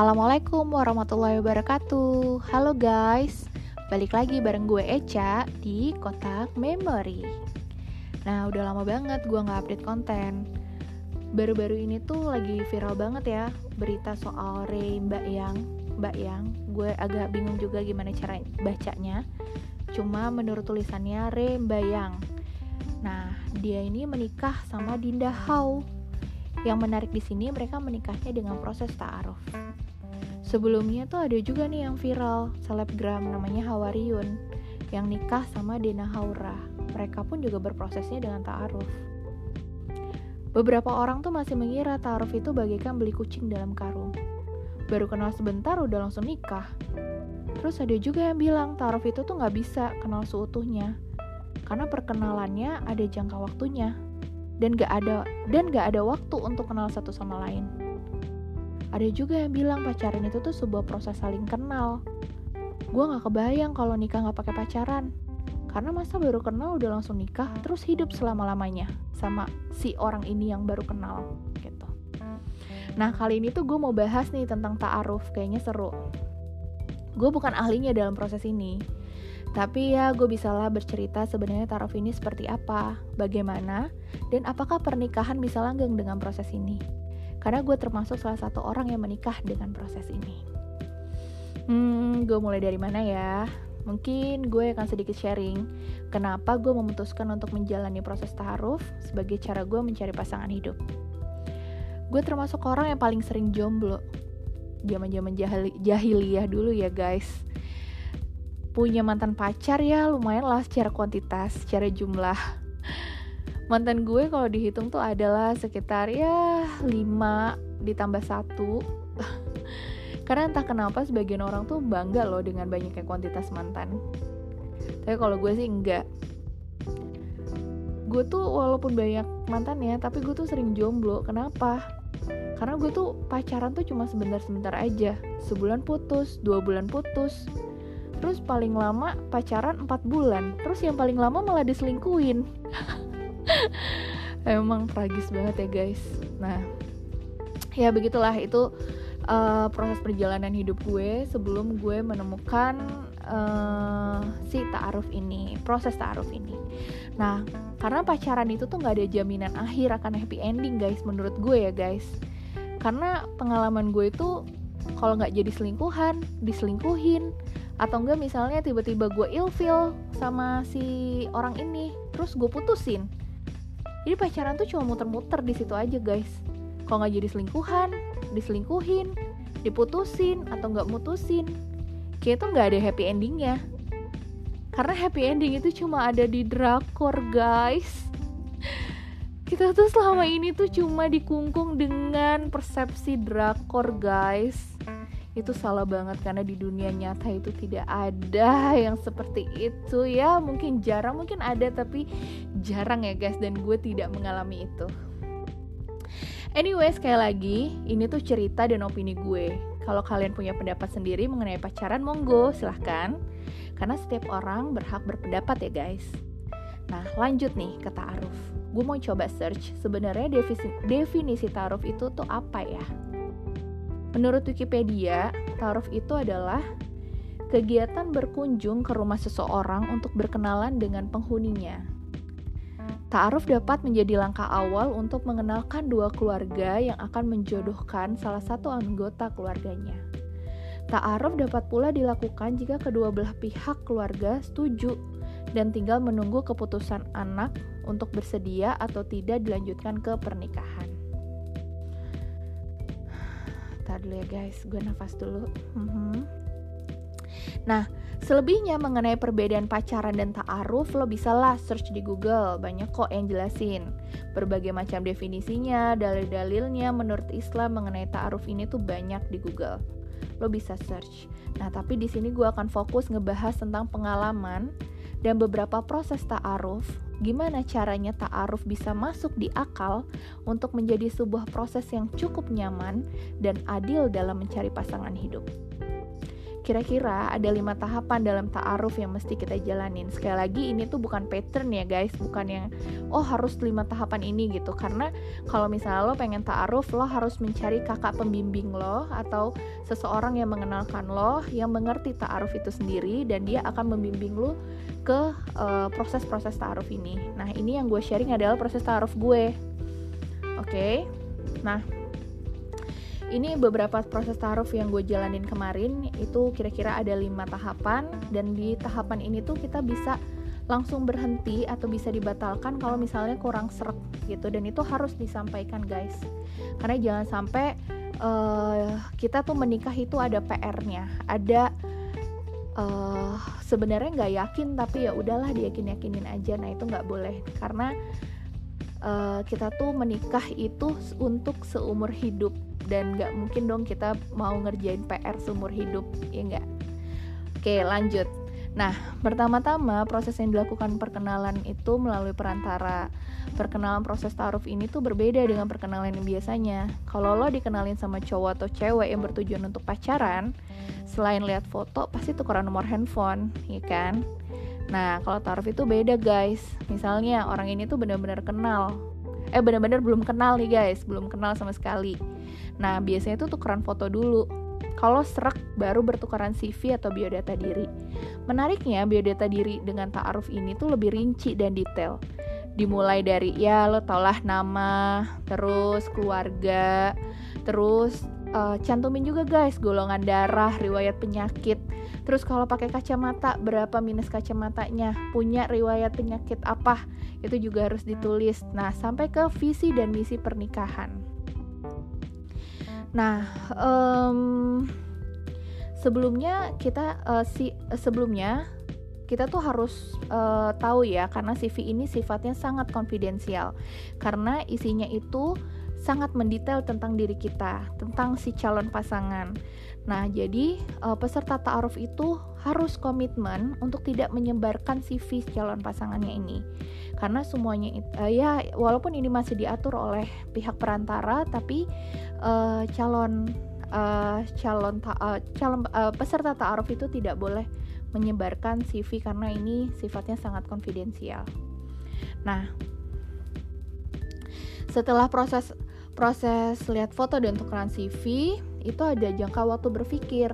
Assalamualaikum warahmatullahi wabarakatuh. Halo guys. Balik lagi bareng gue Eca di Kotak Memory Nah udah lama banget gue gak update konten. Baru-baru ini tuh lagi viral banget ya Berita soal Ray Mbak Yang. Mbak Yang Gue agak bingung juga gimana cara bacanya. Cuma menurut tulisannya Ray Mbak Yang. Nah dia ini menikah sama Dinda Hau. Yang menarik di sini mereka menikahnya dengan proses ta'aruf. Sebelumnya tuh ada juga nih yang viral, selebgram namanya Hawariun yang nikah sama Dena Haura. Mereka pun juga berprosesnya dengan ta'aruf. Beberapa orang tuh masih mengira ta'aruf itu bagaikan beli kucing dalam karung. Baru kenal sebentar udah langsung nikah. Terus ada juga yang bilang ta'aruf itu tuh nggak bisa kenal seutuhnya. Karena perkenalannya ada jangka waktunya dan gak ada dan gak ada waktu untuk kenal satu sama lain. Ada juga yang bilang pacaran itu tuh sebuah proses saling kenal. Gue gak kebayang kalau nikah gak pakai pacaran. Karena masa baru kenal udah langsung nikah, terus hidup selama-lamanya sama si orang ini yang baru kenal gitu. Nah kali ini tuh gue mau bahas nih tentang ta'aruf, kayaknya seru. Gue bukan ahlinya dalam proses ini, tapi ya gue bisalah bercerita sebenarnya taraf ini seperti apa, bagaimana, dan apakah pernikahan bisa langgeng dengan proses ini. Karena gue termasuk salah satu orang yang menikah dengan proses ini. Hmm, gue mulai dari mana ya? Mungkin gue akan sedikit sharing kenapa gue memutuskan untuk menjalani proses taaruf sebagai cara gue mencari pasangan hidup. Gue termasuk orang yang paling sering jomblo. Zaman-zaman jahiliyah dulu ya guys punya mantan pacar ya lumayan lah secara kuantitas, secara jumlah. Mantan gue kalau dihitung tuh adalah sekitar ya 5 ditambah satu. Karena entah kenapa sebagian orang tuh bangga loh dengan banyaknya kuantitas mantan. Tapi kalau gue sih enggak. Gue tuh walaupun banyak mantan ya, tapi gue tuh sering jomblo. Kenapa? Karena gue tuh pacaran tuh cuma sebentar-sebentar aja. Sebulan putus, dua bulan putus, terus paling lama pacaran 4 bulan terus yang paling lama malah diselingkuin emang tragis banget ya guys. Nah ya begitulah. Itu uh, proses perjalanan hidup gue sebelum gue menemukan uh, si taaruf ini proses taaruf ini. Nah karena pacaran itu tuh nggak ada jaminan akhir akan happy ending guys menurut gue ya guys. Karena pengalaman gue itu kalau nggak jadi selingkuhan diselingkuhin. Atau enggak misalnya tiba-tiba gue ilfeel sama si orang ini terus gue putusin jadi pacaran tuh cuma muter-muter di situ aja guys. Kalau nggak jadi selingkuhan diselingkuhin diputusin atau nggak mutusin. Kayak tuh nggak ada happy endingnya. Karena happy ending itu cuma ada di drakor guys. Kita tuh selama ini tuh cuma dikungkung dengan persepsi drakor guys itu salah banget karena di dunia nyata itu tidak ada yang seperti itu ya. Mungkin jarang mungkin ada tapi jarang ya guys. Dan gue tidak mengalami itu. Anyway sekali lagi ini tuh cerita dan opini gue. Kalau kalian punya pendapat sendiri mengenai pacaran monggo silahkan. Karena setiap orang berhak berpendapat ya guys. Nah lanjut nih ke ta'aruf. Gue mau coba search sebenarnya definisi, definisi ta'aruf itu tuh apa ya Menurut Wikipedia, ta'aruf itu adalah kegiatan berkunjung ke rumah seseorang untuk berkenalan dengan penghuninya. Ta'aruf dapat menjadi langkah awal untuk mengenalkan dua keluarga yang akan menjodohkan salah satu anggota keluarganya. Ta'aruf dapat pula dilakukan jika kedua belah pihak keluarga setuju dan tinggal menunggu keputusan anak untuk bersedia atau tidak dilanjutkan ke pernikahan bentar dulu ya guys. Gue nafas dulu. Mhm. nah selebihnya mengenai perbedaan pacaran dan ta'aruf lo bisa lah search di google. Banyak kok yang jelasin. Berbagai macam definisinya dalil-dalilnya menurut Islam mengenai ta'aruf ini tuh banyak di google. Lo bisa search. Nah tapi di sini gue akan fokus ngebahas tentang pengalaman dan beberapa proses ta'aruf, gimana caranya ta'aruf bisa masuk di akal untuk menjadi sebuah proses yang cukup nyaman dan adil dalam mencari pasangan hidup. Kira-kira ada lima tahapan dalam ta'aruf yang mesti kita jalanin. Sekali lagi ini tuh bukan pattern ya guys, bukan yang oh harus lima tahapan ini gitu. Karena kalau misalnya lo pengen ta'aruf, lo harus mencari kakak pembimbing lo atau seseorang yang mengenalkan lo, yang mengerti ta'aruf itu sendiri dan dia akan membimbing lo ke uh, proses-proses ta'aruf ini. Nah ini yang gue sharing adalah proses ta'aruf gue. Oke, okay? nah ini beberapa proses taruh yang gue jalanin kemarin itu kira-kira ada lima tahapan. Dan di tahapan ini tuh kita bisa langsung berhenti atau bisa dibatalkan kalau misalnya kurang serak gitu. Dan itu harus disampaikan guys. Karena jangan sampai uh, kita tuh menikah itu ada PR-nya ada uh, sebenarnya nggak yakin tapi ya udahlah diyakin yakinin aja. Nah itu nggak boleh. Karena uh, kita tuh menikah itu untuk seumur hidup dan nggak mungkin dong kita mau ngerjain PR seumur hidup ya nggak? Oke lanjut. Nah pertama-tama proses yang dilakukan perkenalan itu melalui perantara. Perkenalan proses taruh ini tuh berbeda dengan perkenalan yang biasanya. Kalau lo dikenalin sama cowok atau cewek yang bertujuan untuk pacaran selain lihat foto pasti tukeran nomor handphone ya kan? Nah, kalau taruh itu beda guys. Misalnya orang ini tuh benar-benar kenal. Eh benar-benar belum kenal nih guys, belum kenal sama sekali. Nah, biasanya itu tukeran foto dulu. Kalau serak baru bertukaran CV atau biodata diri. Menariknya, biodata diri dengan ta'aruf ini tuh lebih rinci dan detail. Dimulai dari ya lo tau lah nama, terus keluarga, terus uh, cantumin juga guys golongan darah, riwayat penyakit. Terus kalau pakai kacamata berapa minus kacamatanya, punya riwayat penyakit apa, itu juga harus ditulis. Nah, sampai ke visi dan misi pernikahan. Nah, um, sebelumnya kita uh, si sebelumnya kita tuh harus uh, tahu ya karena CV ini sifatnya sangat konfidensial karena isinya itu sangat mendetail tentang diri kita, tentang si calon pasangan. Nah, jadi uh, peserta ta'aruf itu harus komitmen untuk tidak menyebarkan CV calon pasangannya ini. Karena semuanya uh, ya walaupun ini masih diatur oleh pihak perantara tapi uh, calon uh, calon ta uh, calon uh, peserta ta'aruf itu tidak boleh menyebarkan CV karena ini sifatnya sangat konfidensial. Nah, setelah proses proses lihat foto dan tukeran CV itu ada jangka waktu berpikir.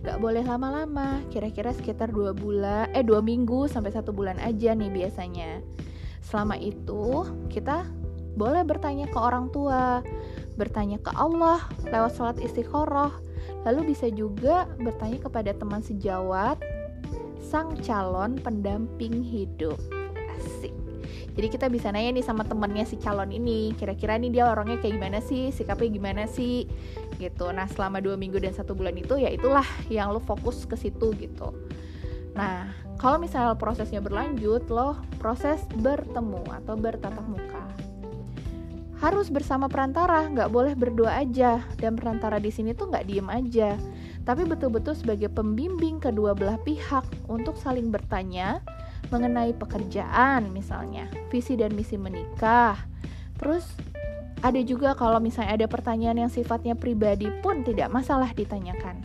Gak boleh lama-lama kira-kira sekitar dua bulan eh dua minggu sampai satu bulan aja nih biasanya. Selama itu kita boleh bertanya ke orang tua bertanya ke Allah lewat sholat istiqoroh lalu bisa juga bertanya kepada teman sejawat sang calon pendamping hidup jadi kita bisa nanya nih sama temennya si calon ini kira-kira nih dia orangnya kayak gimana sih sikapnya gimana sih gitu. Nah selama dua minggu dan satu bulan itu ya itulah yang lo fokus ke situ gitu. Nah kalau misalnya prosesnya berlanjut lo proses bertemu atau bertatap muka. Harus bersama perantara, nggak boleh berdua aja. Dan perantara di sini tuh nggak diem aja, tapi betul-betul sebagai pembimbing kedua belah pihak untuk saling bertanya mengenai pekerjaan misalnya, visi dan misi menikah. Terus ada juga kalau misalnya ada pertanyaan yang sifatnya pribadi pun tidak masalah ditanyakan.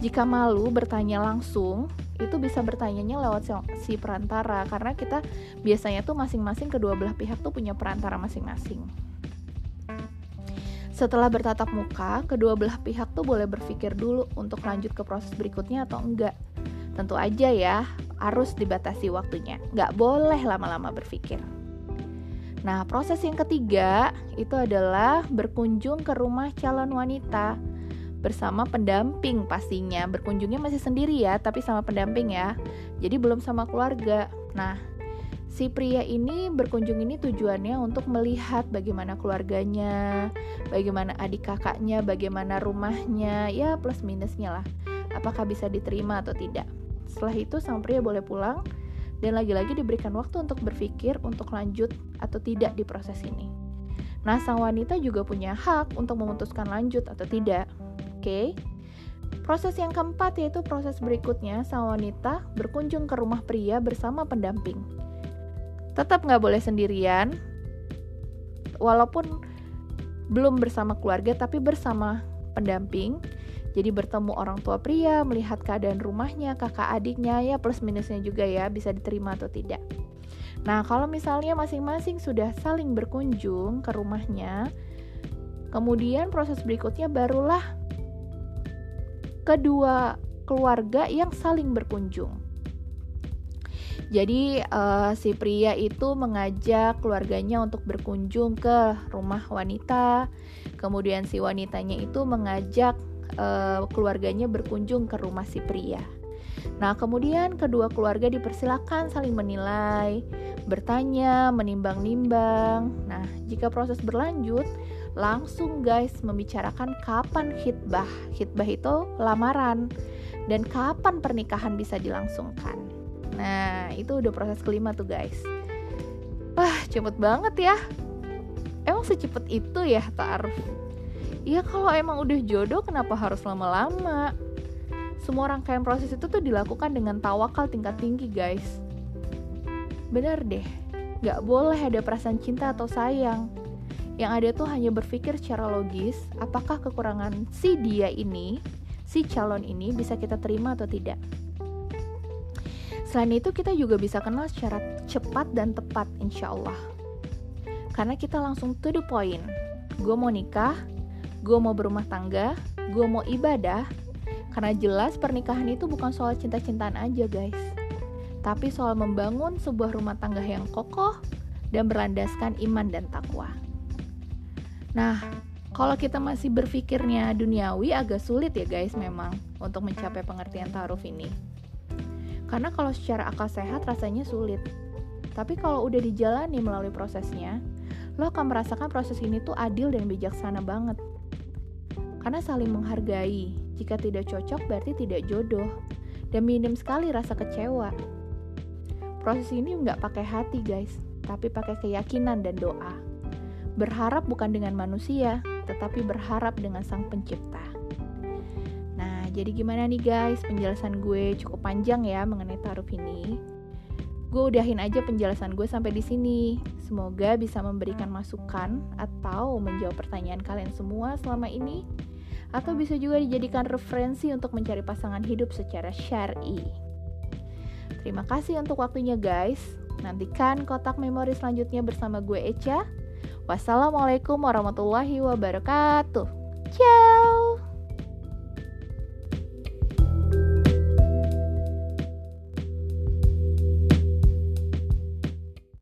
Jika malu bertanya langsung, itu bisa bertanyanya lewat si perantara karena kita biasanya tuh masing-masing kedua belah pihak tuh punya perantara masing-masing. Setelah bertatap muka, kedua belah pihak tuh boleh berpikir dulu untuk lanjut ke proses berikutnya atau enggak. Tentu aja ya, harus dibatasi waktunya. Nggak boleh lama-lama berpikir. Nah, proses yang ketiga itu adalah berkunjung ke rumah calon wanita bersama pendamping pastinya. Berkunjungnya masih sendiri ya, tapi sama pendamping ya. Jadi belum sama keluarga. Nah, si pria ini berkunjung ini tujuannya untuk melihat bagaimana keluarganya, bagaimana adik kakaknya, bagaimana rumahnya, ya plus minusnya lah. Apakah bisa diterima atau tidak. Setelah itu sang pria boleh pulang dan lagi-lagi diberikan waktu untuk berpikir untuk lanjut atau tidak di proses ini. Nah, sang wanita juga punya hak untuk memutuskan lanjut atau tidak. Oke. Okay? Proses yang keempat yaitu proses berikutnya, sang wanita berkunjung ke rumah pria bersama pendamping. Tetap nggak boleh sendirian, walaupun belum bersama keluarga tapi bersama pendamping Jadi bertemu orang tua pria, melihat keadaan rumahnya, kakak adiknya, ya plus minusnya juga ya, bisa diterima atau tidak. Nah, kalau misalnya masing-masing sudah saling berkunjung ke rumahnya, kemudian proses berikutnya barulah kedua keluarga yang saling berkunjung. Jadi uh, si pria itu mengajak keluarganya untuk berkunjung ke rumah wanita. Kemudian si wanitanya itu mengajak uh, keluarganya berkunjung ke rumah si pria. Nah, kemudian kedua keluarga dipersilakan saling menilai, bertanya, menimbang-nimbang. Nah, jika proses berlanjut, langsung guys membicarakan kapan hitbah. Hitbah itu lamaran dan kapan pernikahan bisa dilangsungkan. Nah, itu udah proses kelima tuh guys. Wah, cepet banget ya. Emang secepat itu ya taruh? Iya kalau emang udah jodoh kenapa harus lama-lama? Semua rangkaian proses itu tuh dilakukan dengan tawakal tingkat tinggi guys. Bener deh, gak boleh ada perasaan cinta atau sayang. Yang ada tuh hanya berpikir secara logis, apakah kekurangan si dia ini, si calon ini bisa kita terima atau tidak. Selain itu kita juga bisa kenal secara cepat dan tepat insya Allah. Karena kita langsung to the point. Gue mau nikah, gue mau berumah tangga, gue mau ibadah. Karena jelas pernikahan itu bukan soal cinta-cintaan aja guys. Tapi soal membangun sebuah rumah tangga yang kokoh dan berlandaskan iman dan takwa. Nah, kalau kita masih berpikirnya duniawi agak sulit ya guys memang untuk mencapai pengertian taruf ini. Karena kalau secara akal sehat rasanya sulit. Tapi kalau udah dijalani melalui prosesnya, lo akan merasakan proses ini tuh adil dan bijaksana banget. Karena saling menghargai, jika tidak cocok berarti tidak jodoh. Dan minim sekali rasa kecewa. Proses ini nggak pakai hati guys, tapi pakai keyakinan dan doa. Berharap bukan dengan manusia, tetapi berharap dengan sang pencipta jadi gimana nih guys, penjelasan gue cukup panjang ya mengenai taruh ini. Gue udahin aja penjelasan gue sampai di sini. Semoga bisa memberikan masukan atau menjawab pertanyaan kalian semua selama ini atau bisa juga dijadikan referensi untuk mencari pasangan hidup secara syar'i. Terima kasih untuk waktunya guys. Nantikan kotak memori selanjutnya bersama gue Echa. Wassalamualaikum warahmatullahi wabarakatuh. Ciao.